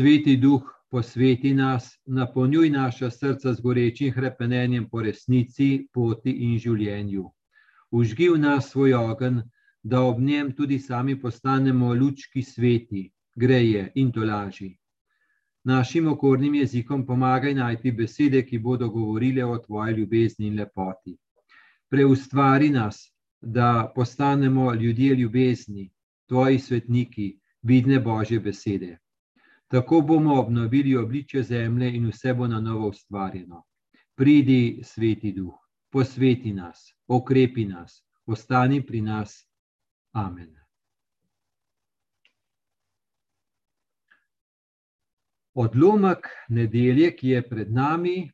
Sveti duh, posveti nas, napolnjuj naša srca z gorečim hrepenenjem po resnici, poti in življenju. Užgi v nas svoj ogen, da ob njem tudi sami postanemo lučki sveti, greje in tolaži. Našim okornim jezikom pomagaj najti besede, ki bodo govorile o tvoji ljubezni in lepoti. Preustvari nas, da postanemo ljudje ljubezni, tvoji svetniki, vidne božje besede. Tako bomo obnovili obličje zemlje in vse bo na novo ustvarjeno. Pridi, sveti duh, posveti nas, okrepi nas, ostani pri nas. Amen. Odlomek nedelje, ki je pred nami,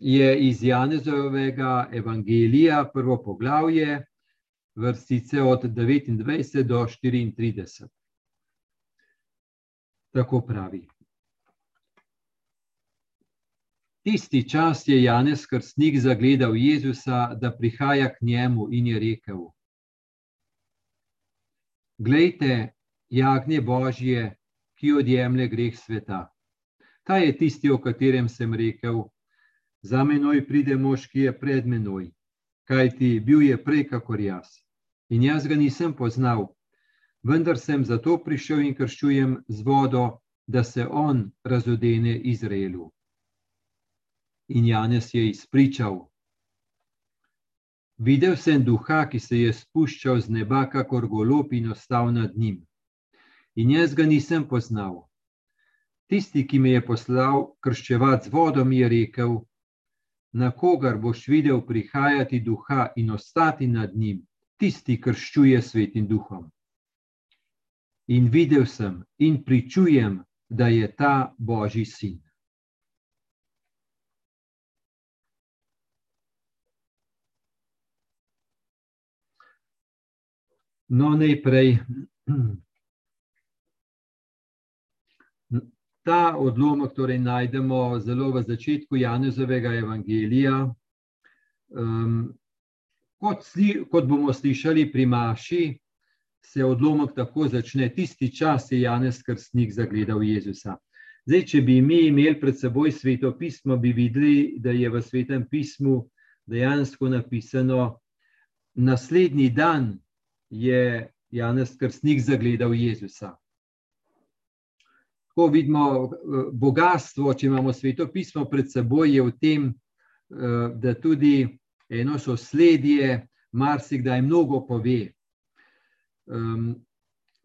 je iz Janezovega evangelija, prvo poglavje, vrstice od 29 do 34. Tako pravi. Tisti čas je Janez Krstnik zagledal Jezusa, da prihaja k njemu in je rekel: Glejte, jagnje Božje, ki odjemlje greh sveta. Ta je tisti, o katerem sem rekel: Za menoj pride mož, ki je pred menoj, kajti bil je prej, kakor jaz. In jaz ga nisem poznal, vendar sem zato prišel in krščujem z vodo, da se on razodene Izraelu. In Janes je izpričal. Videl sem duha, ki se je spuščal z neba, kakor golob in ostal nad njim. In jaz ga nisem poznal. Tisti, ki me je poslal krščevati z vodom, je rekel: Na kogar boš videl prihajati duha in ostati nad njim, tisti krščuje svetim duhom. In videl sem in pričujem, da je ta Božji sin. No, najprej ta odlomek torej najdemo zelo v začetku Janezovega evangelija. Um, kot, sli, kot bomo slišali pri Maši, se odlomek tako začne, tisti čas je Janez Krstnik zagledal Jezusa. Zdaj, če bi mi imeli pred seboj sveto pismo, bi videli, da je v svetem pismu dejansko napisano, naslednji dan je Janez Krstnik zagledal Jezusa. Ko vidimo bogatstvo, če imamo sveto pismo pred seboj, je v tem, da tudi eno sosledje marsikdaj mnogo pove. Um,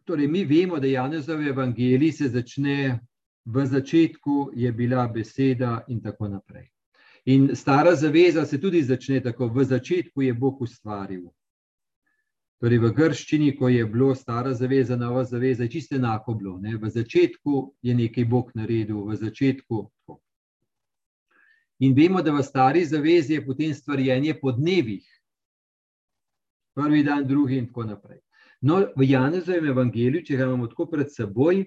torej, mi vemo, da Janezov evangelij se začne v začetku, je bila beseda, in tako naprej. In stara zaveza se tudi začne tako, v začetku je Bog ustvaril. Torej, v grščini, ko je bilo stara zaveza, nova zaveza, je čisto enako bilo. Ne? V začetku je nekaj Bog naredil, v začetku. In vemo, da v stari zavezi je potem stvarjenje po dnevih, prvi dan, drugi, in tako naprej. No, v Janezovem evangeliju, če ga imamo tako pred seboj,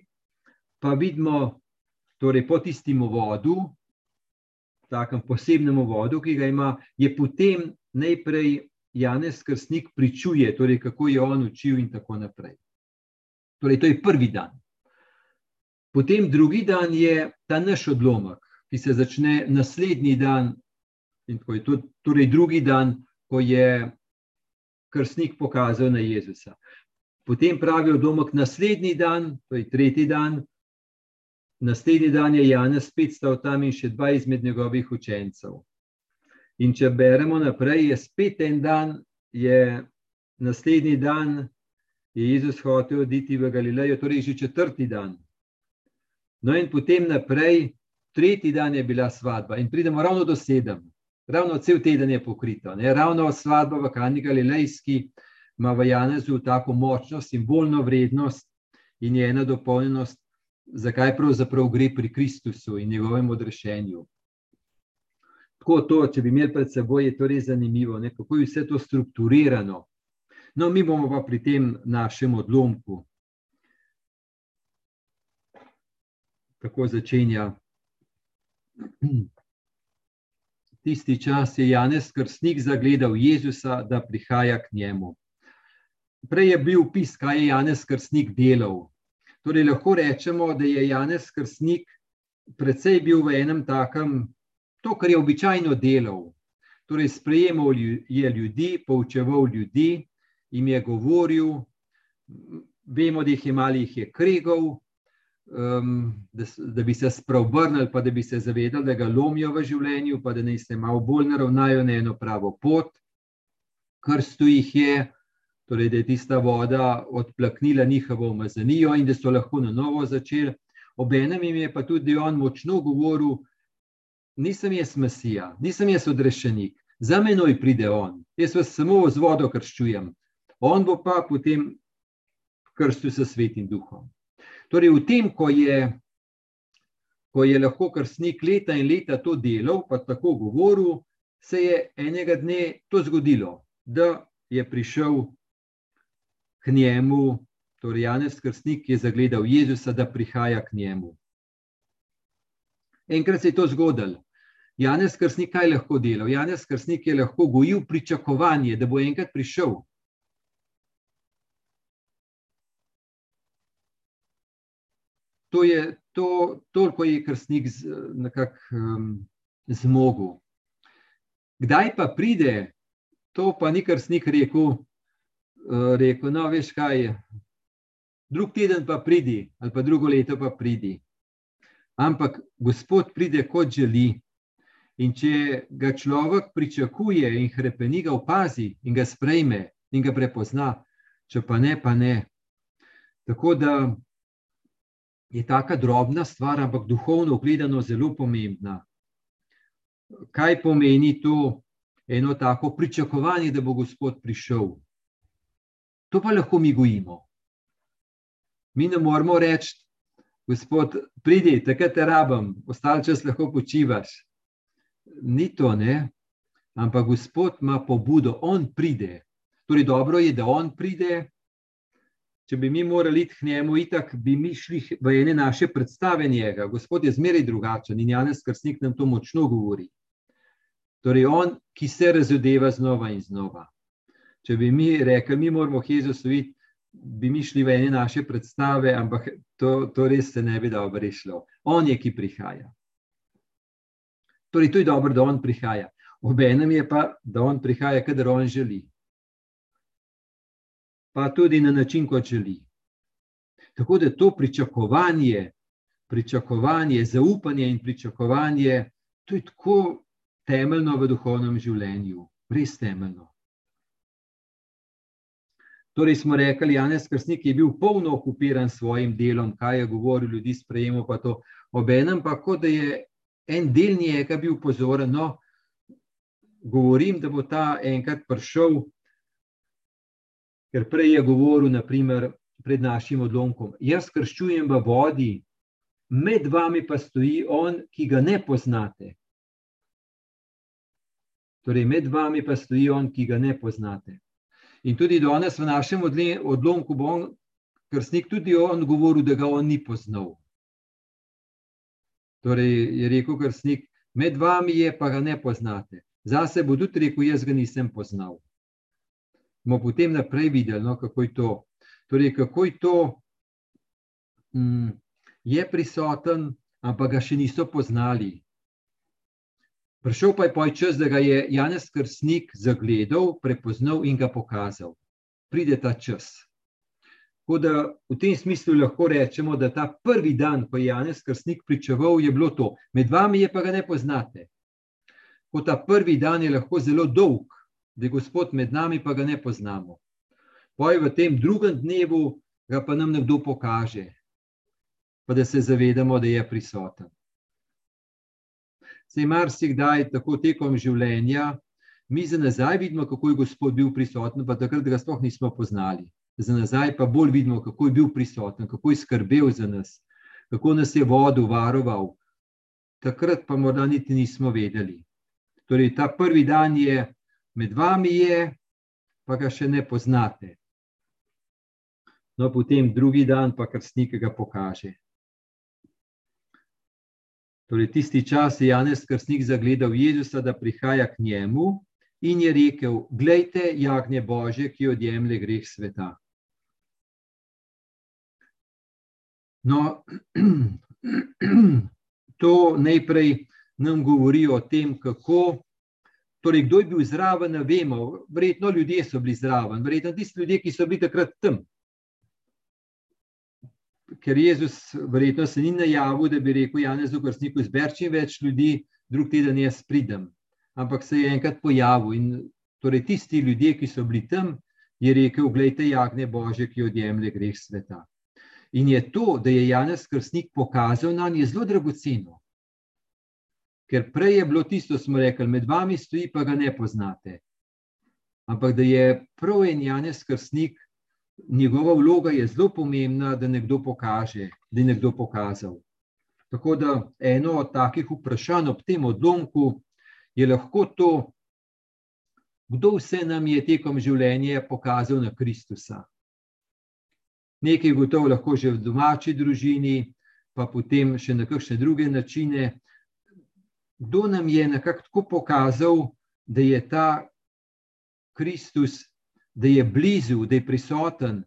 pa vidimo, torej po tistem vodu, takem posebnem vodu, ki ga ima, je potem najprej Janez Krstnik pričuje, torej kako je on učil, in tako naprej. Torej, to je prvi dan. Potem drugi dan je ta naš odlomek, ki se začne naslednji dan, in tako je to, torej drugi dan, ko je krstnik pokazal na Jezusa. Potem pravi odlomek naslednji dan, to je tretji dan, naslednji dan je Janez spet stal tam in še dva izmed njegovih učencev. In če beremo naprej, je spet en dan, je naslednji dan, je Jezus hotel oditi v Galilejo, torej že četrti dan. No, in potem naprej, tretji dan je bila svadba, in pridemo ravno do sedem, ravno cel teden je pokrito. Ne? Ravno svadba v Kani Galilejski ima v Janezu tako močno simbolno vrednost in je ena dopolnjenost, zakaj pravzaprav gre pri Kristusu in njegovem odrešenju. Tako to, če bi imeli pred seboj, je to res zanimivo, ne? kako je vse to strukturirano. No, mi bomo pa pri tem našem odlomku. Tako začenja. Tisti čas je Janez Krstnik zagledal Jezusa, da prihaja k njemu. Prej je bil opis, kaj je Janez Krstnik delal. Torej, lahko rečemo, da je Janez Krstnik predvsej bil v enem takem, to, kar je običajno delal. Torej, sprejemal je ljudi, poučeval ljudi, jim je govoril, vemo, da jih je malo jih je kregal, um, da, da bi se spreobrnili, pa da bi se zavedali, da ga lomijo v življenju, pa da naj se malo bolj naravnajo na eno pravo pot. Krstu jih je, torej, da je tista voda odplaknila njihovo umazanijo in da so lahko na novo začeli. Obenem jim je pa tudi on močno govoril, nisem jaz Mesija, nisem jaz odrešenik, za menoj pride on, jaz vas samo z vodo krščujem, on bo pa potem krstil s svetim duhom. Torej, v tem, ko je, ko je lahko krstnik leta in leta to delal, pa tako govoril, se je enega dne to zgodilo, da je prišel k njemu, torej Janez Krstnik je zagledal Jezusa, da prihaja k njemu. Enkrat se je to zgodilo. Janez Krstnik kaj lahko delal? Janez Krstnik je lahko gojil pričakovanje, da bo enkrat prišel. To je to, toliko je krstnik nekako um, zmogel. Kdaj pa pride, to pa ni krstnik rekel, rekel, no, veš kaj, drug teden pa pridi, ali pa drugo leto pa pridi. Ampak Gospod pride, kot želi. In če ga človek pričakuje in hrepeni, ga opazi in ga sprejme in ga prepozna, če pa ne, pa ne. Tako da je taka drobna stvar, ampak duhovno gledano zelo pomembna. Kaj pomeni to eno tako pričakovanje, da bo Gospod prišel? To pa lahko mi gojimo. Mi ne moramo reči, Gospod, pridi, takrat te rabim, ostalo čas lahko počivaš. Ni to, ne? Ampak Gospod ima pobudo, on pride. Torej, dobro je, da on pride, če bi mi morali iti k njemu, itak bi mi šli v ene naše predstave njega. Gospod je zmeraj drugačen in Janez Krstnik nam to močno govori. Torej, on, ki se razodeva znova in znova. Če bi mi rekli, mi moramo Jezus videti, bi mi šli v ene naše predstave, ampak to, to res se ne bi dobro rešilo. On je, ki prihaja. Torej, to je dobro, da on prihaja. Obenem je pa, da on prihaja, kadar on želi pa tudi na način, kot želi. Tako da to pričakovanje, pričakovanje, zaupanje in pričakovanje, to je tako temeljno v duhovnem življenju, res temeljno. Torej, smo rekli, Janez Krstnik je bil polno okupiran s svojim delom, kaj je govoril, ljudi sprejemo pa to. Obenem pa, kot da je en del njega bil pozoren, no, govorim, da bo ta enkrat prišel ker prej je govoril, naprimer, pred našim odlomkom. Jaz krščujem v vodi, med vami pa stoji on, ki ga ne poznate. Torej, med vami pa stoji on, ki ga ne poznate. In tudi danes v našem odlomku bo on, krstnik, tudi on govoril, da ga on ni poznal. Torej, je rekel krstnik, med vami je, pa ga ne poznate. Zase bo tudi rekel, jaz ga nisem poznal bomo potem naprej videli, no, kako je to. Torej, kako je to, mm, je prisoten, ampak ga še niso poznali. Prišel pa je poj čas, da ga je Janez Krstnik zagledal, prepoznal in ga pokazal. Pride ta čas. Tako da v tem smislu lahko rečemo, da ta prvi dan, ko je Janez Krstnik pričeval, je bilo to. Med vami je pa ga ne poznate. Ko ta prvi dan je lahko zelo dolg, da je Gospod med nami, pa ga ne poznamo. Poj v tem drugem dnevu ga pa nam nekdo pokaže, pa da se zavedamo, da je prisoten. Se mar si kdaj tako tekom življenja, mi za nazaj vidimo, kako je Gospod bil prisoten, pa takrat ga sploh nismo poznali. Za nazaj pa bolj vidimo, kako je bil prisoten, kako je skrbel za nas, kako nas je vodil, varoval. Takrat pa morda niti nismo vedeli. Torej, ta prvi dan je med vami je, pa ga še ne poznate. No, potem drugi dan, pa kar snik ga pokaže. Torej, tisti čas je Janez Krsnik zagledal Jezusa, da prihaja k njemu in je rekel: Glejte, jagnje Bože, ki odjemlje greh sveta. No, to najprej nam govori o tem, kako. Torej, kdo je bil zraven, ne vemo. Verjetno ljudje so bili zraven, verjetno tisti ljudje, ki so bili takrat tam. Ker Jezus verjetno se ni najavil, da bi rekel: Janezu, krstniku, zber čim več ljudi, drug teden jaz pridem. Ampak se je enkrat pojavil in torej tisti ljudje, ki so bili tam, je rekel: Glejte, jagne Bože, ki odjemlje greh sveta. In je to, da je Janez Krstnik pokazal nam, je zelo dragoceno. Ker prej je bilo tisto, smo rekli, med vami stoji, pa ga ne poznate. Ampak da je prav en Janez Krstnik, njegova vloga je zelo pomembna, da nekdo pokaže, da je nekdo pokazal. Tako da eno od takih vprašanj ob tem odlomku je lahko to, kdo vse nam je tekom življenja pokazal na Kristusa. Nekaj gotovo lahko že v domači družini, pa potem še na kakšne druge načine. Kdo nam je nekako tako pokazal, da je ta Kristus, da je blizu, da je prisoten,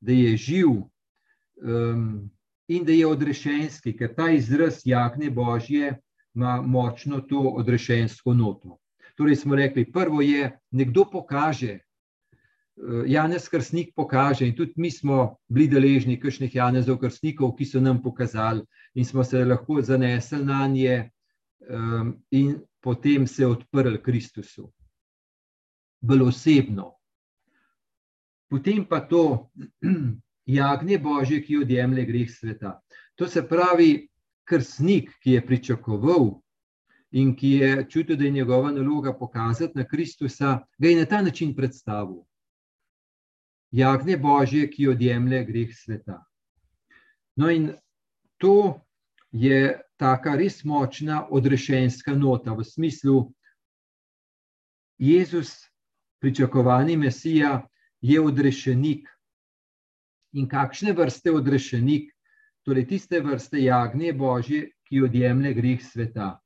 da je živ um, in da je odrešenski, ker ta izraz jagne Božje ima močno to odrešensko noto. Torej smo rekli, prvo je, nekdo pokaže, uh, Janez Krstnik pokaže in tudi mi smo bili deležni kakšnih Janezov Krstnikov, ki so nam pokazali in smo se lahko zanesli na nje um, in potem se odprli Kristusu. Bolj osebno. Potem pa to jagnje Božje, ki odjemlje greh sveta. To se pravi, krstnik, ki je pričakoval in ki je čutil, da je njegova naloga pokazati na Kristusa, ga je na ta način predstavil. Jagnje Božje, ki odjemlje greh sveta. No, in to je tako res močna odrešenska nota v smislu, Jezus, pričakovani Mesija, je odrešenik. In kakšne vrste odrešenik, torej tiste vrste jagnje Božje, ki odjemlje greh sveta.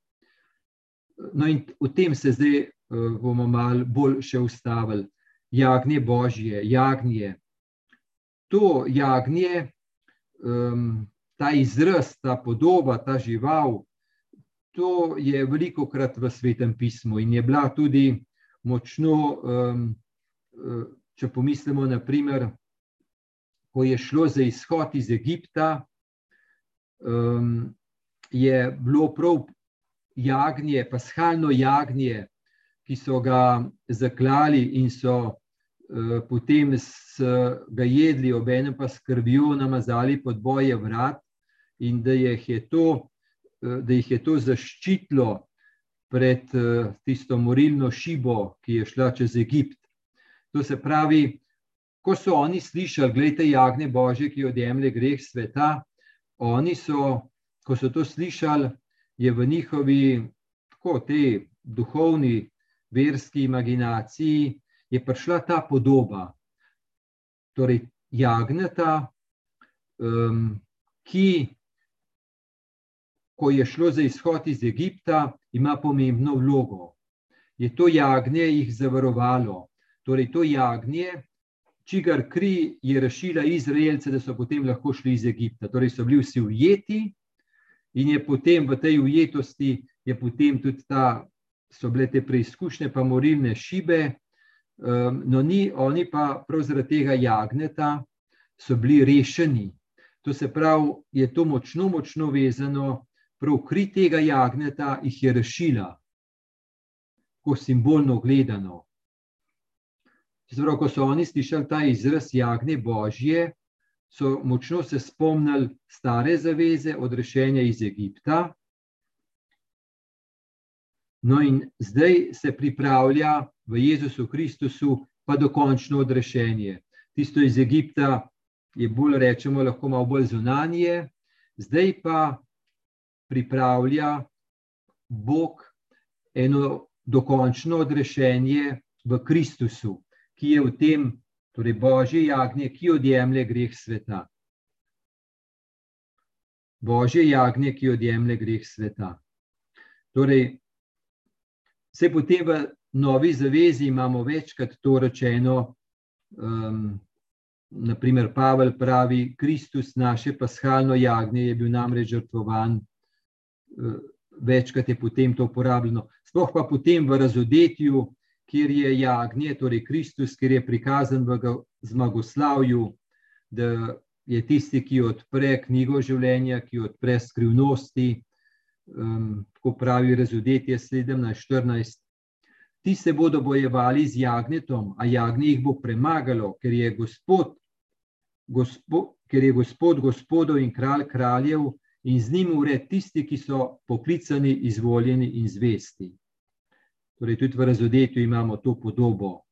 No, in v tem se zdaj uh, bomo malo bolj še ustavili. Jagnje Božje, jagnje. To jagnje, um, ta izraz, ta podoba, ta žival, to je veliko krat v svetem pismu in je bila tudi močno, um, če pomislimo, naprimer, ko je šlo za izhod iz Egipta, um, je bilo prav jagnje, paschalno jagnje, ki so ga zaklali in so uh, potem ga jedli, ob enem pa skrbijo namazali pod boje vrat in da jih je to, uh, da jih je to zaščitilo pred uh, tisto morilno šibo, ki je šla čez Egipt. To se pravi, ko so oni slišali, gledajte, jagne Božje, ki odjemlje greh sveta, oni so, ko so to slišali, je v njihovi tako te duhovni, verski imaginaciji, je prišla ta podoba. Torej, jagneta, um, ki, ko je šlo za izhod iz Egipta, ima pomembno vlogo. Je to jagnje jih zavarovalo, torej to jagnje, čigar kri je rešila Izraelce, da so potem lahko šli iz Egipta. Torej so bili vsi ujeti in je potem v tej ujetosti, je potem tudi ta, so bile te preizkušnje, pa morilne šibe. Um, no, ni, oni pa prav zaradi tega jagneta so bili rešeni. To se pravi, je to močno, močno vezano, prav kri tega jagneta jih je rešila, ko simbolno gledano. Zdaj, ko so oni slišali ta izraz jagne Božje, so močno se spomnili stare zaveze, odrešenja iz Egipta. No, in zdaj se pripravlja v Jezusu Kristusu pa dokončno odrešenje. Tisto iz Egipta je bolj, rečemo, lahko malo bolj zunanje, zdaj pa pripravlja Bog eno dokončno odrešenje v Kristusu ki je v tem, torej Božje jagnje, ki odjemlje greh sveta. Božje jagnje, ki odjemlje greh sveta. Torej, vse potem v novi zavezi imamo večkrat to rečeno, um, naprimer Pavel pravi, Kristus, naše pashalno jagnje, je bil namreč žrtvovan, večkrat je potem to uporabljeno. Sploh pa potem v razodetju, kjer je jagnje, torej Kristus, kjer je prikazan v zmagoslavju, da je tisti, ki odpre knjigo življenja, ki odpre skrivnosti, um, tako pravi razodetje 17-14. Ti se bodo bojevali z jagnjetom, a jagnje jih bo premagalo, ker je gospod, gospod, ker je gospod gospodov in kralj kraljev in z njim ured tisti, ki so poklicani, izvoljeni in zvesti. Torej, tudi v razodetju imamo to podobo.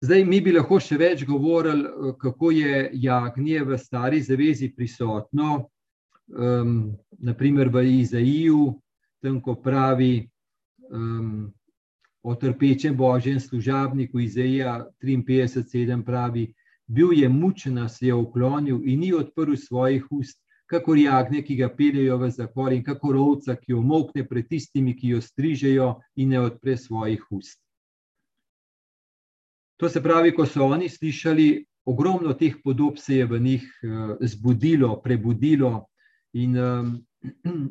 Zdaj, mi bi lahko še več govorili, kako je jagnje v stari zavezi prisotno, um, naprimer v Izaiju, tam, ko pravi um, o trpečem božjem služabniku, Izaija 53, pravi, bil je mučen, se je uklonil in ni odprl svojih ust, kakor jagnje, ki ga peljejo v zapor, in kakor ovca, ki omokne pred tistimi, ki jo strižejo in ne odpre svojih ust. To se pravi, ko so oni slišali, ogromno teh podob se je v njih uh, zbudilo, prebudilo, in um,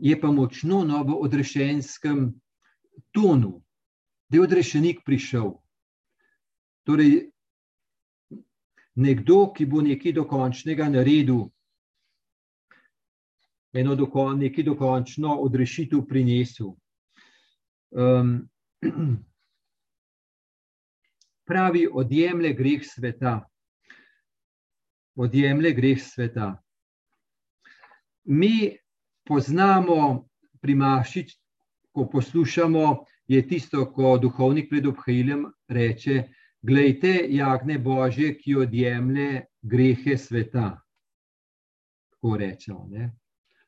je pa močno no, v odrešenskem tonu, da je odrešenik prišel. Torej, nekdo, ki bo nekaj dokončnega naredil, eno dokon, nekaj dokončno odrešitev prinesel. Um, pravi, odjemlje greh sveta. Odjemlje greh sveta. Mi poznamo pri Mašič, ko poslušamo, je tisto, ko duhovnik pred obhajilem reče, Glejte, jagne Božje, ki odjemlje grehe sveta. Tako rečemo. Ne?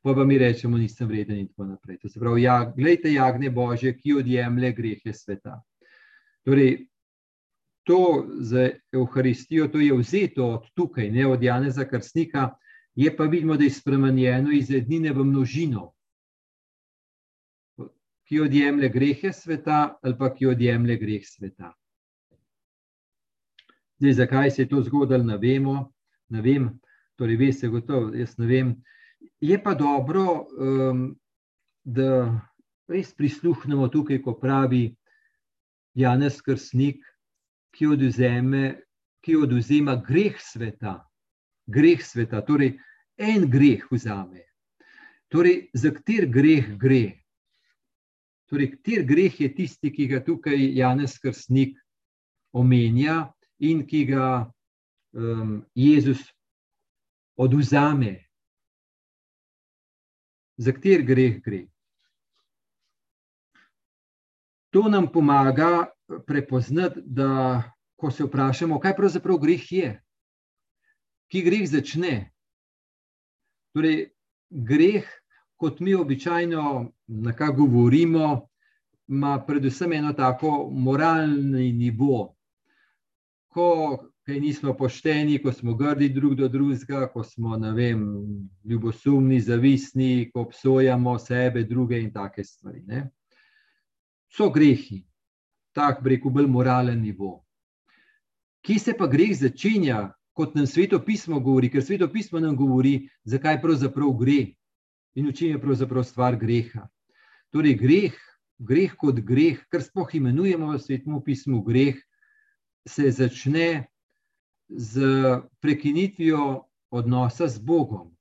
Pa pa mi rečemo, nisem vreden in tako naprej. To se pravi, ja, glejte, jagne Božje, ki odjemlje grehe sveta. Torej, to za Euharistijo, to je vzeto od tukaj, ne od Janeza Krstnika, je pa vidimo, da je spremenjeno iz ednine v množino, ki odjemlje grehe sveta ali pa ki odjemlje greh sveta. Zdaj, zakaj se je to zgodilo, ne vemo, ne vem, torej, ve se gotovo, jaz ne vem. Je pa dobro, um, da res prisluhnemo tukaj, ko pravi Janez Krsnik, ki oduzeme, ki oduzema greh sveta. Greh sveta, torej en greh vzame. Torej, za kater greh gre? Torej, kater greh je tisti, ki ga tukaj Janez Krsnik omenja? in ki ga um, Jezus oduzame. Za kater greh gre? To nam pomaga prepoznati, da ko se vprašamo, kaj pravzaprav greh je, ki greh začne. Torej, greh, kot mi običajno nekako govorimo, ima predvsem eno tako moralni nivo, ko nismo pošteni, ko smo grdi drug do drugega, ko smo vem, ljubosumni, zavisni, ko obsojamo sebe, druge in take stvari. Ne? So grehi, tako reko, bolj moralen nivo. Kje se pa greh začenja, kot nam sveto pismo govori, ker sveto pismo nam govori, zakaj pravzaprav gre in v čem je pravzaprav stvar greha. Torej, greh, greh kot greh, kar spoh imenujemo v svetu pismu greh, se začne z prekinitvijo odnosa z Bogom.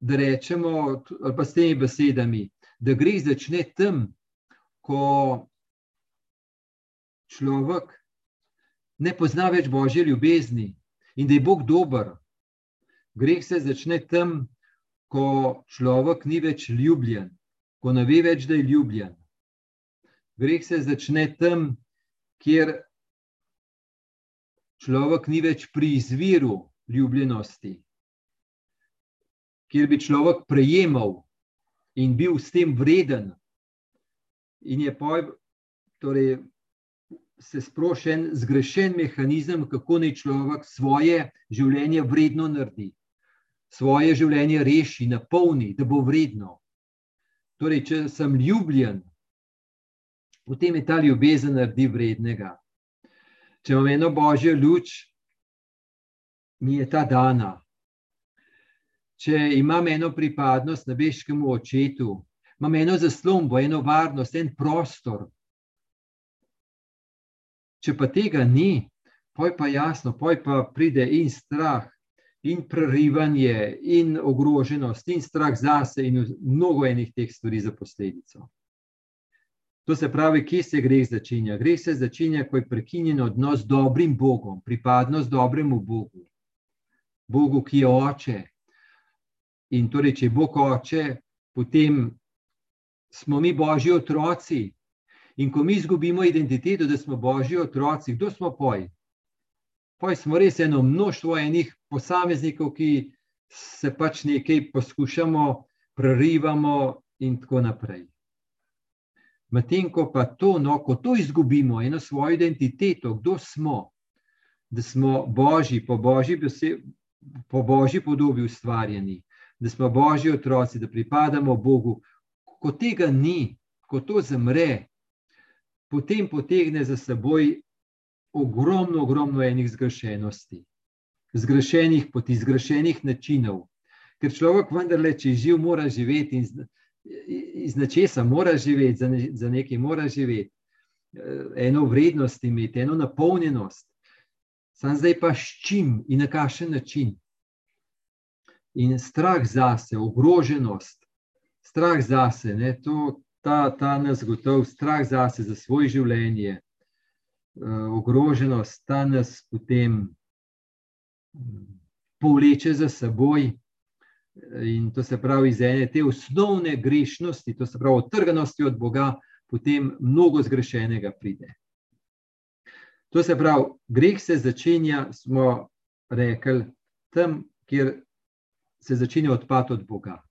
Da rečemo, ali pa s temi besedami, da gre začne tam, ko človek ne pozna več božje ljubezni in da je Bog dober. Greh se začne tam, ko človek ni več ljubljen, ko ne ve več, da je ljubljen. Greh se začne tam, kjer človek ni več pri izviru ljubljenosti, kjer bi človek prejemal in bil s tem vreden, in je poj, torej, se sprošen zgrešen mehanizem, kako naj človek svoje življenje vredno naredi, svoje življenje reši, napolni, da bo vredno. Torej, če sem ljubljen, potem je ta ljubezen naredi vrednega. Če imam eno božjo luč, mi je ta dana. Če imam eno pripadnost nebeškemu očetu, imam eno zaslombo, eno varnost, en prostor. Če pa tega ni, poj pa jasno, poj pa pride in strah, in prerivanje, in ogroženost, in strah zase, in mnogo enih teh stvari za posledico. To se pravi, kje se greh začenja? Greh se začenja, ko je prekinjen odnos z dobrim Bogom, pripadnost dobremu Bogu, Bogu, ki je oče. In torej, če je Bog oče, potem smo mi božji otroci. In ko mi izgubimo identiteto, da smo božji otroci, kdo smo poj? Poj smo res eno množstvo enih posameznikov, ki se pač nekaj poskušamo, prerivamo in tako naprej. Medtem ko pa to, no, ko to izgubimo, eno svojo identiteto, kdo smo, da smo božji, po božji, po božji podobi ustvarjeni, da smo božji otroci, da pripadamo Bogu. Ko tega ni, ko to zamre, potem potegne za seboj ogromno, ogromno enih zgrešenosti, zgrešenih poti, zgrešenih načinov. Ker človek vendarle, če je živ, mora živeti in iz nečesa mora živeti, za, ne, za nekaj mora živeti, eh, eno vrednost imeti, eno napolnjenost. Sam zdaj pa s čim in na kakšen način. In strah zase, ogroženost, strah zase, ne, to, ta, ta nas gotov, strah zase, za svoje življenje, eh, ogroženost, ta nas potem mm, povleče za seboj. In to se pravi, iz ene te osnovne grešnosti, to se pravi, odtrganosti od Boga, potem mnogo zgrešenega pride. To se pravi, greh se začenja, smo rekli, tam, kjer se začne odpad od Boga.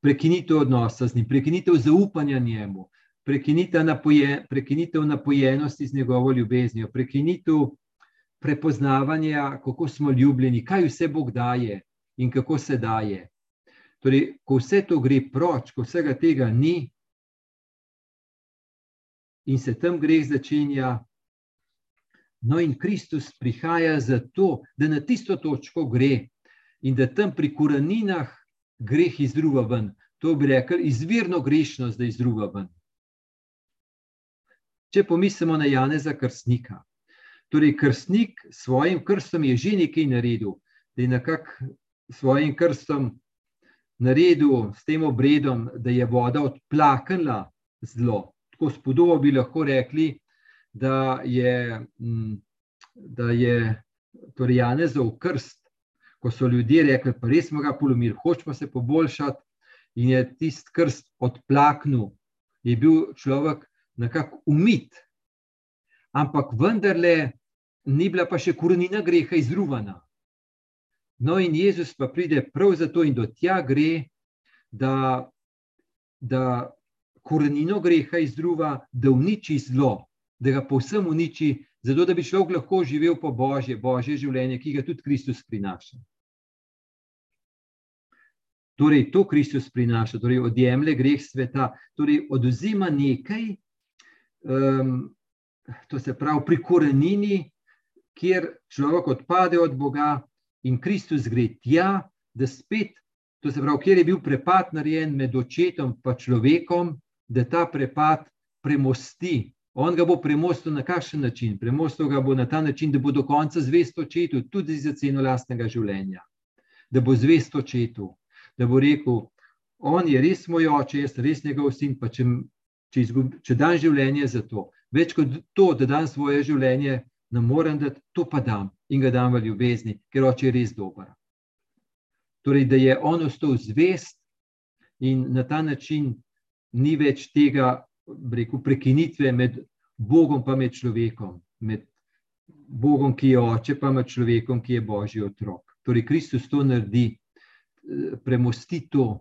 Prekinitev odnosa z njim, prekinitev zaupanja njemu, prekinitev, napoje, prekinitev napojenosti z njegovo ljubeznijo, prekinitev prepoznavanja, kako smo ljubljeni, kaj vse Bog daje in kako se daje. Torej, ko vse to gre proč, ko vsega tega ni, in se tam greh začenja, no, in Kristus prihaja zato, da na tisto točko gre in da tam pri koreninah greh izruva ven. To bi rekel, izvirno grešnost, da izruva ven. Če pomislimo na Janeza Krstnika. Torej, krstnik s svojim krstom je že nekaj naredil, da je nekako svojim krstom naredil s tem obredom, da je voda odplaknila zlo. Tako spodobo bi lahko rekli, da je, mm, da je torej Janezov krst, ko so ljudje rekli, pa res smo ga polomili, hočemo se poboljšati, in je tisti krst odplaknil, je bil človek nekako umit. Ampak vendarle ni bila pa še korenina greha izruvana. No, in Jezus pa pride prav zato in do tja gre, da, da korenino greha izdruva, da uniči zlo, da ga povsem uniči, zato da bi človek lahko živel po božje, božje življenje, ki ga tudi Kristus prinaša. Torej, to Kristus prinaša, torej odjemlje greh sveta, torej oduzima nekaj, um, to se pravi pri korenini, kjer človek odpade od Boga, in Kristus gre tja, da spet, to se pravi, kjer je bil prepad narejen med očetom in človekom, da ta prepad premosti. On ga bo premostil na kakšen način? Premostil ga bo na ta način, da bo do konca zvest očetu, tudi za ceno lastnega življenja. Da bo zvest očetu, da bo rekel, on je res moj oče, jaz res njegov sin, pa če, če, izgub, če dan življenje za to. Več kot to, da dan svoje življenje, ne morem dati, to pa dam in ga dam v ljubezni, ker oče je res dober. Torej, da je on ostal zvest in na ta način ni več tega rekel, prekinitve med Bogom in med človekom, med Bogom, ki je oče, pa med človekom, ki je božji otrok. Torej, Kristus to naredi, premosti to.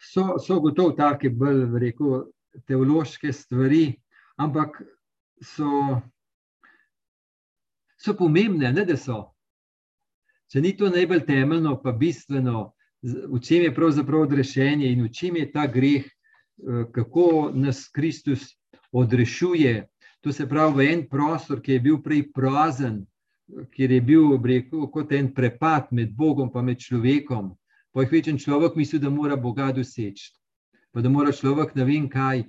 So, so gotovo take bolj, rekel, teološke stvari, ampak so, so pomembne, ne da so. Če ni to najbolj temeljno, pa bistveno, v čem je pravzaprav odrešenje in v čem je ta greh, eh, kako nas Kristus odrešuje. To se pravi, v en prostor, ki je bil prej prazen, kjer je bil rekel, kot en prepad med Bogom in človekom. Po jih večen človek misli, da mora Boga doseči, pa da mora človek ne vem kaj.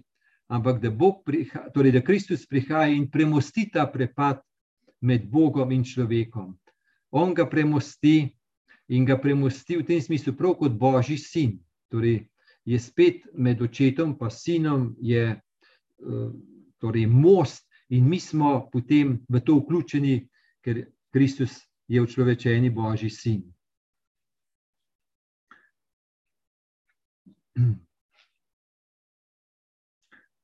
Ampak da, priha, torej, da Kristus prihaja in premosti ta prepad med Bogom in človekom. On ga premosti in ga premosti v tem smislu, prav kot Božji sin. Torej, je spet med očetom in sinom, je eh, torej, most, in mi smo potem v to vključeni, ker Kristus je v človečeni Božji sin.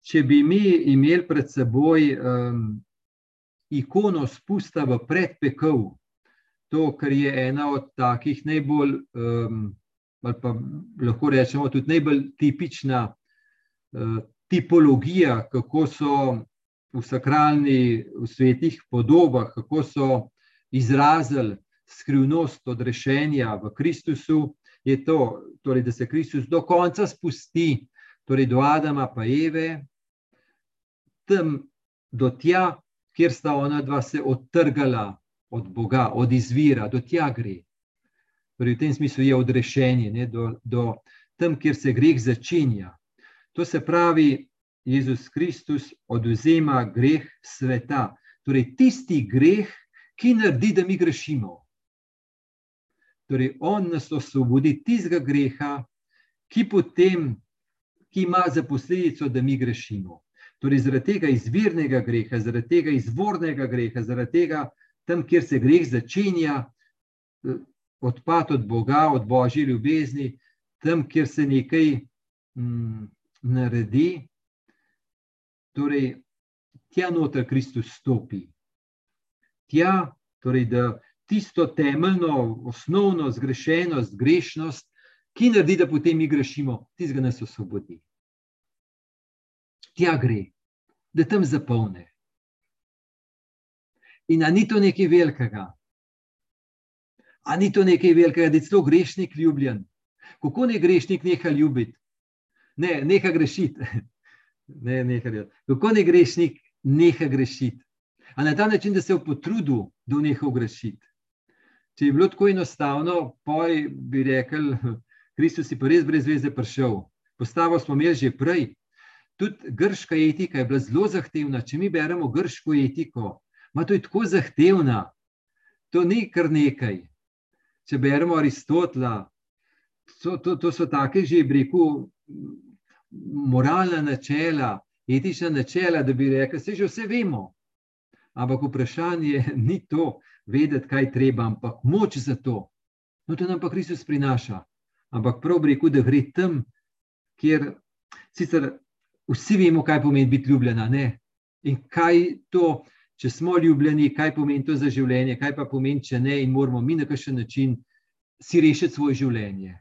Če bi mi imeli pred seboj um, ikono spusta v predpekel, to, kar je ena od takih najbolj, um, ali pa lahko rečemo, tudi najbolj tipična uh, tipologija, kako so v sakralni, v svetih podobah, kako so izrazili skrivnost odrešenja v Kristusu, je to, torej, da se Kristus do konca spusti, torej do Adama pa Eve, tam do tja, kjer sta ona dva se odtrgala od Boga, od izvira, do tja gre. Torej, v tem smislu je odrešenje, ne, do, do tam, kjer se greh začenja. To se pravi, Jezus Kristus oduzema greh sveta. Torej, tisti greh, ki naredi, da mi grešimo. Torej, on nas osvobodi tistega greha, ki potem ki ima za posledico, da mi grešimo. Torej, zaradi tega izvirnega greha, zaradi tega izvornega greha, zaradi tega, tam, kjer se greh začenja, odpad od Boga, od božje ljubezni, tam, kjer se nekaj mm, naredi, torej, tja noter Kristus stopi. Tja, torej, da tisto temeljno, osnovno zgrešenost, grešnost, ki naredi, da potem mi grešimo, tistega nas osvobodi. Tja gre, da tam zapolne. In ni to nekaj velikega, ali ni to nekaj velikega, da je celo grešnik ljubljen. Kako ne grešnik neha ljubiti? Ne, neha grešiti. ne, neha Kako ne grešnik neha grešiti? A na ta način, da se je potrudil, da v neha grešiti. Če je bilo tako enostavno, poj bi rekel, Kristus je pa res brez veze prišel. Postavo smo imeli že prej. Tudi grška etika je bila zelo zahtevna. Če mi beremo grško etiko, ima to je tako zahtevna. To ni kar nekaj. Če beremo Aristotela, to, to, to so take že, bi rekel, moralna načela, etična načela, da bi rekli, se že vse vemo. Ampak vprašanje ni to, vedeti, kaj treba, ampak moč za to. No, to nam pa Kristus prinaša. Ampak prav bi rekel, da gre tam, kjer sicer vsi vemo, kaj pomeni biti ljubljena. Ne? In kaj to, če smo ljubljeni, kaj pomeni to za življenje, kaj pa pomeni, če ne, in moramo mi na kakšen način si rešiti svoje življenje.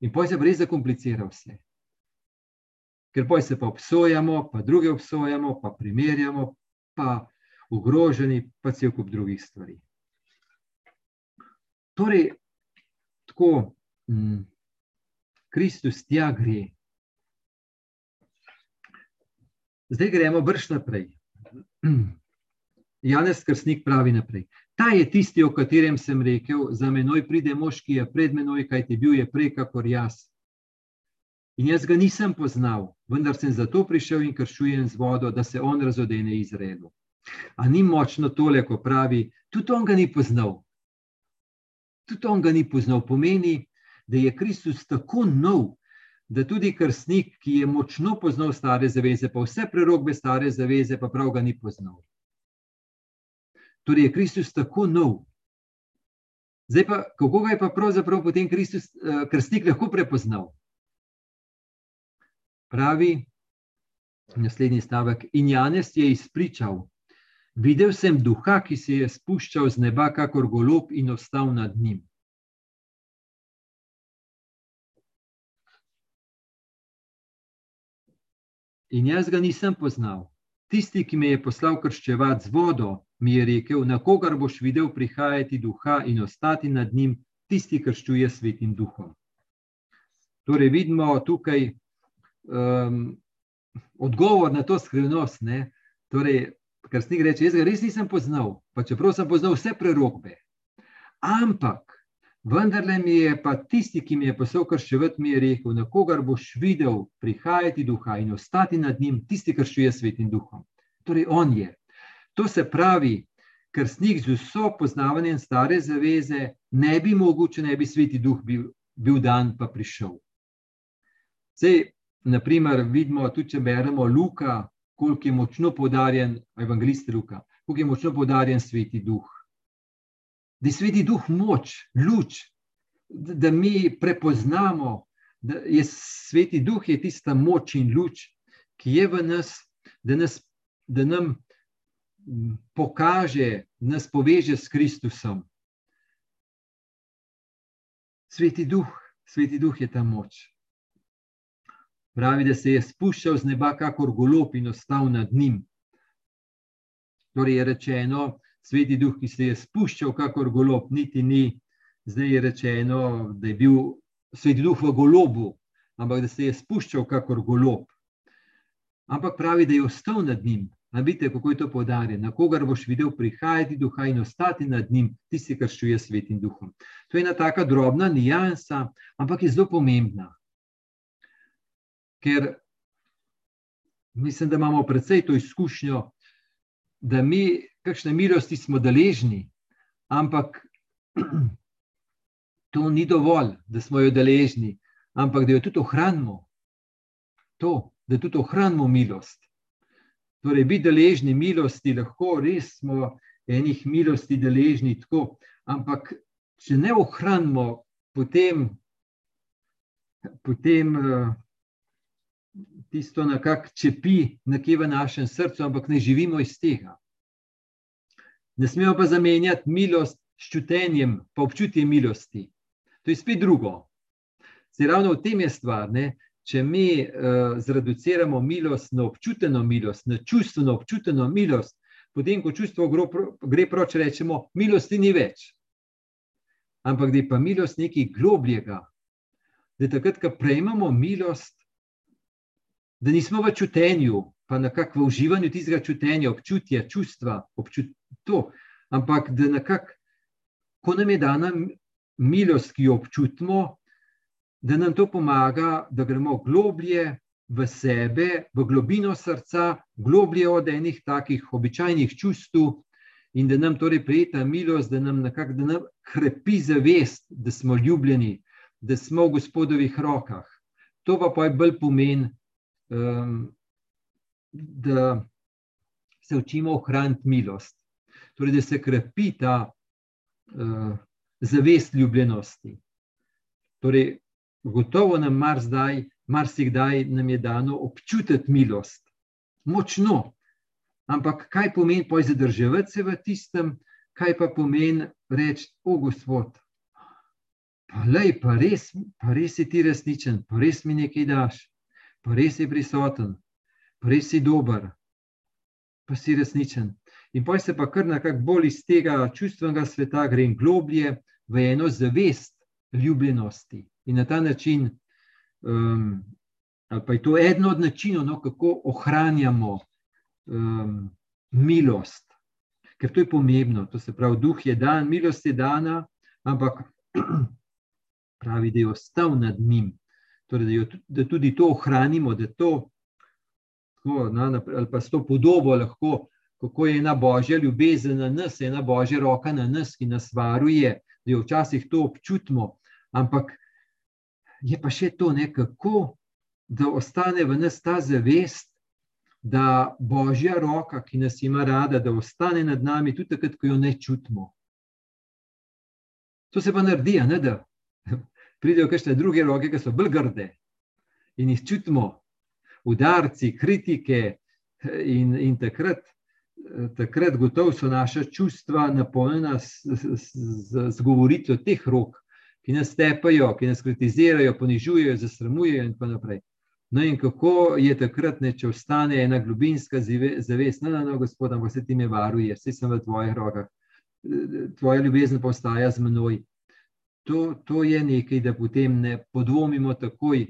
In poj se pa res zakomplicira vse ker poj se pa obsojamo, pa druge obsojamo, pa primerjamo, pa ogroženi, pa cel kup drugih stvari. Torej, tako, hm, Kristus tja gre. Zdaj gremo brž naprej. Janez Krsnik pravi naprej. Ta je tisti, o katerem sem rekel, za menoj pride mož, ki je pred menoj, kaj ti bil je prej, kakor jaz. In jaz ga nisem poznal, vendar sem zato prišel in kršujem z vodo, da se on razodene Izraelu. A ni močno tole, ko pravi, tudi on ga ni poznal. Tudi on ga ni poznal, pomeni, da je Kristus tako nov, da tudi krstnik, ki je močno poznal stare zaveze, pa vse prerogbe stare zaveze, pa prav ga ni poznal. Torej je Kristus tako nov. Zdaj pa, kako ga je pa pravzaprav potem Kristus, eh, krstnik lahko prepoznal? pravi naslednji stavek. In Janes je izpričal: Videl sem duha, ki se je spuščal z neba, kakor golob, in ostal nad njim. In jaz ga nisem poznal. Tisti, ki me je poslal krščevati z vodo, mi je rekel: Na kogar boš videl prihajati duha in ostati nad njim, tisti krščuje svetim duhom. Torej, vidimo tukaj um, odgovor na to skrivnost. Torej, kar snik reče, jaz ga res nisem poznal, pa čeprav sem poznal vse prerokbe. Ampak, vendarle mi je pa tisti, ki mi je poslal krščevati, mi je rekel, na kogar boš videl prihajati duha in ostati nad njim, tisti krščuje svetim duhom. Torej, on je. To se pravi, krstnik z vso poznavanjem stare zaveze ne bi mogel, če ne bi sveti duh bil, bil dan pa prišel. Zdaj, naprimer, vidimo tudi, če beremo Luka, koliko je močno podarjen, evangelist Luka, koliko je močno podarjen sveti duh. Da je sveti duh moč, luč, da mi prepoznamo, da je sveti duh je tista moč in luč, ki je v nas, da, nas, da nam pokaže, nas poveže s Kristusom. Sveti duh, sveti duh je ta moč. Pravi, da se je spuščal z neba, kakor golob in ostal nad njim. Torej je rečeno, sveti duh, ki se je spuščal, kakor golob, niti ni. Zdaj rečeno, da je bil sveti duh v golobu, ampak da se je spuščal, kakor golob. Ampak pravi, da je ostal nad njim. A vidite, kako je to podarjeno. Na kogar boš videl prihajati duha in ostati nad njim, tisti, kar čuje svetim duhom. To je ena taka drobna nijansa, ampak je zelo pomembna ker mislim, da imamo predvsej to izkušnjo, da mi, kakšne milosti smo deležni, ampak to ni dovolj, da smo jo deležni, ampak da jo tudi ohranimo. To, da tudi ohranimo milost. Torej, biti deležni milosti, lahko res smo enih milosti deležni, tako, ampak če ne ohranimo, potem, potem uh, tisto nekako čepi nekje v našem srcu, ampak ne živimo iz tega. Ne smemo pa zamenjati milost s čutenjem, pa občutje milosti. To je spet drugo. Zdaj, ravno v tem je stvar. Ne? Če mi uh, zreduciramo milost na občuteno milost, na čustveno občuteno milost, potem, ko čustvo gre proč, rečemo, milosti ni več. Ampak da je pa milost nekaj globljega. Da takrat, ko prejmemo milost, da nismo v čutenju, pa nekako v uživanju tistega čutenja, občutja, čustva, občut, to, ampak da nekako, ko nam je dana milost, ki jo občutimo, da nam to pomaga, da gremo globlje v sebe, v globino srca, globlje od enih takih običajnih čustv. In da nam torej prijeta milost, da nam nekako da nam krepi zavest, da smo ljubljeni, da smo v gospodovih rokah. To pa je bolj pomen, um, da se učimo ohraniti milost, torej da se krepi ta uh, zavest ljubljenosti. Torej, gotovo nam mar zdaj, marsikdaj nam je dano občutiti milost, močno. Ampak kaj pomeni poj zadrževati se v tistem, kaj pa pomeni reči, o Gospod, pa lej, pa res, pa res si ti resničen, pa res mi nekaj daš pa res je prisoten, pa res si dober, pa si resničen. In pa se pa kar nekako bolj iz tega čustvenega sveta gre in globlje v eno zavest ljubljenosti. In na ta način, um, ali pa je to eden od načinov, no, kako ohranjamo um, milost. Ker to je pomembno, to se pravi, duh je dan, milost je dana, ampak pravi, da je ostal nad njim, torej, da, jo, da tudi to ohranimo, da to, tako, na, ali pa s to podobo lahko, kako je ena božja ljubezen na nas, ena božja roka na nas, ki nas varuje, da jo včasih to občutimo, ampak je pa še to nekako, da ostane v nas ta zavest. Da božja roka, ki nas ima rada, da ostane nad nami, tudi takrat, ko jo ne čutimo. To se pa naredi, ne da pridejo kakšne druge roke, ki so bolj grde. In jih čutimo, udarci, kritike, in, in takrat, takrat gotovo so naša čustva napolnjena z, govoritvijo teh rok, ki nas tepajo, ki nas kritizirajo, ponižujejo, zasramujejo in tako naprej. No, in kako je takrat, ne, če ostane ena globinska zavest, no, no, no, gospod, ampak se ti me varuje, vse sem v tvojih rokah, tvoja ljubezen pa ostaja z menoj to, to je nekaj, da potem ne podvomimo takoj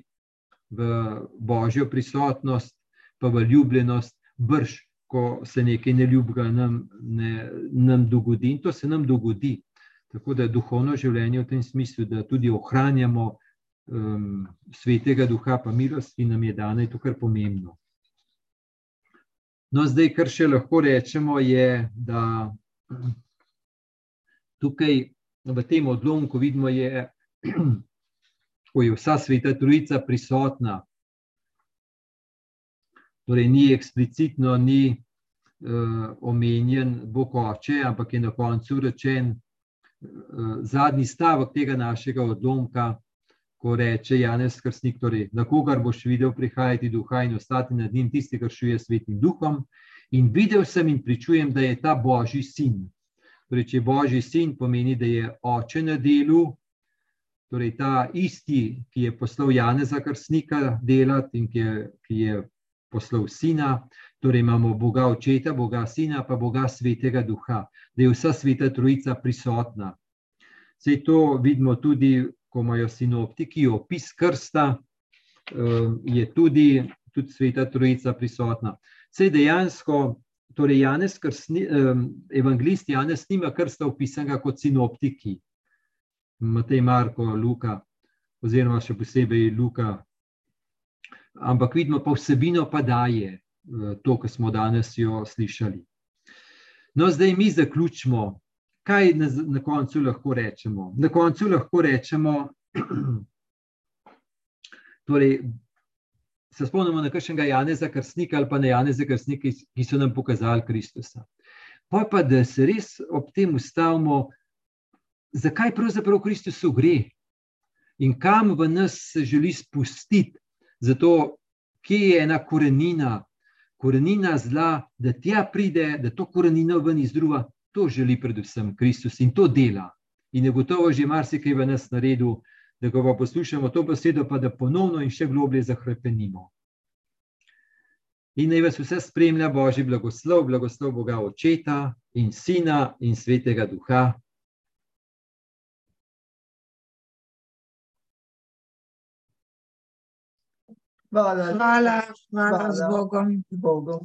v božjo prisotnost, pa v ljubljenost, brž, ko se nekaj neljubega nam, ne, nam dogodi. In to se nam dogodi. Tako da je duhovno življenje v tem smislu, da tudi ohranjamo um, svetega duha, pa milost, ki nam je dana, je to kar pomembno. No, zdaj, kar še lahko rečemo, je, da tukaj v tem odlomku vidimo, je, ko je vsa sveta trojica prisotna. Torej, ni eksplicitno, ni uh, omenjen Bog oče, ampak je na koncu rečen uh, zadnji stavek tega našega odlomka, ko reče Janez Krsnik, torej, na kogar boš videl prihajati duha in ostati nad njim, tisti, kar šuje svetim duhom. In videl sem in pričujem, da je ta božji sin. Torej, če je božji sin, pomeni, da je oče na delu, torej ta isti, ki je poslal Janeza Krsnika delati in ki je, ki je poslal sina. Torej, imamo Boga očeta, Boga sina, pa Boga svetega duha, da je vsa sveta trojica prisotna. Vse to vidimo tudi ko imajo sinoptiki opis krsta, ehm, je tudi, tudi sveta trojica prisotna. Vse dejansko, torej Janez, krsni, evangelist Janez, nima krsta opisanega kot sinoptiki, Matej, Marko, Luka, oziroma še posebej Luka. Ampak vidimo pa vsebino, pa daje eh, to, kar smo danes jo slišali. No, zdaj mi zaključimo kaj na, na koncu lahko rečemo? Na koncu lahko rečemo, torej, se spomnimo na kakšnega Janeza Krsnika ali pa na Janeza Krsnika, ki so nam pokazali Kristusa. Pa pa, da se res ob tem ustavimo, zakaj pravzaprav Kristusu gre in kam v nas se želi spustiti, zato kje je ena korenina, korenina zla, da tja pride, da to korenino ven izdruva, To želi predvsem Kristus in to dela. In je gotovo že marsikaj v nas naredil, da ko pa poslušamo to besedo, pa da ponovno in še globlje zahrepenimo. In naj vas vse spremlja Božji blagoslov, blagoslov Boga Očeta in Sina in Svetega Duha. Hvala, hvala, hvala, hvala z Bogom. Bogom.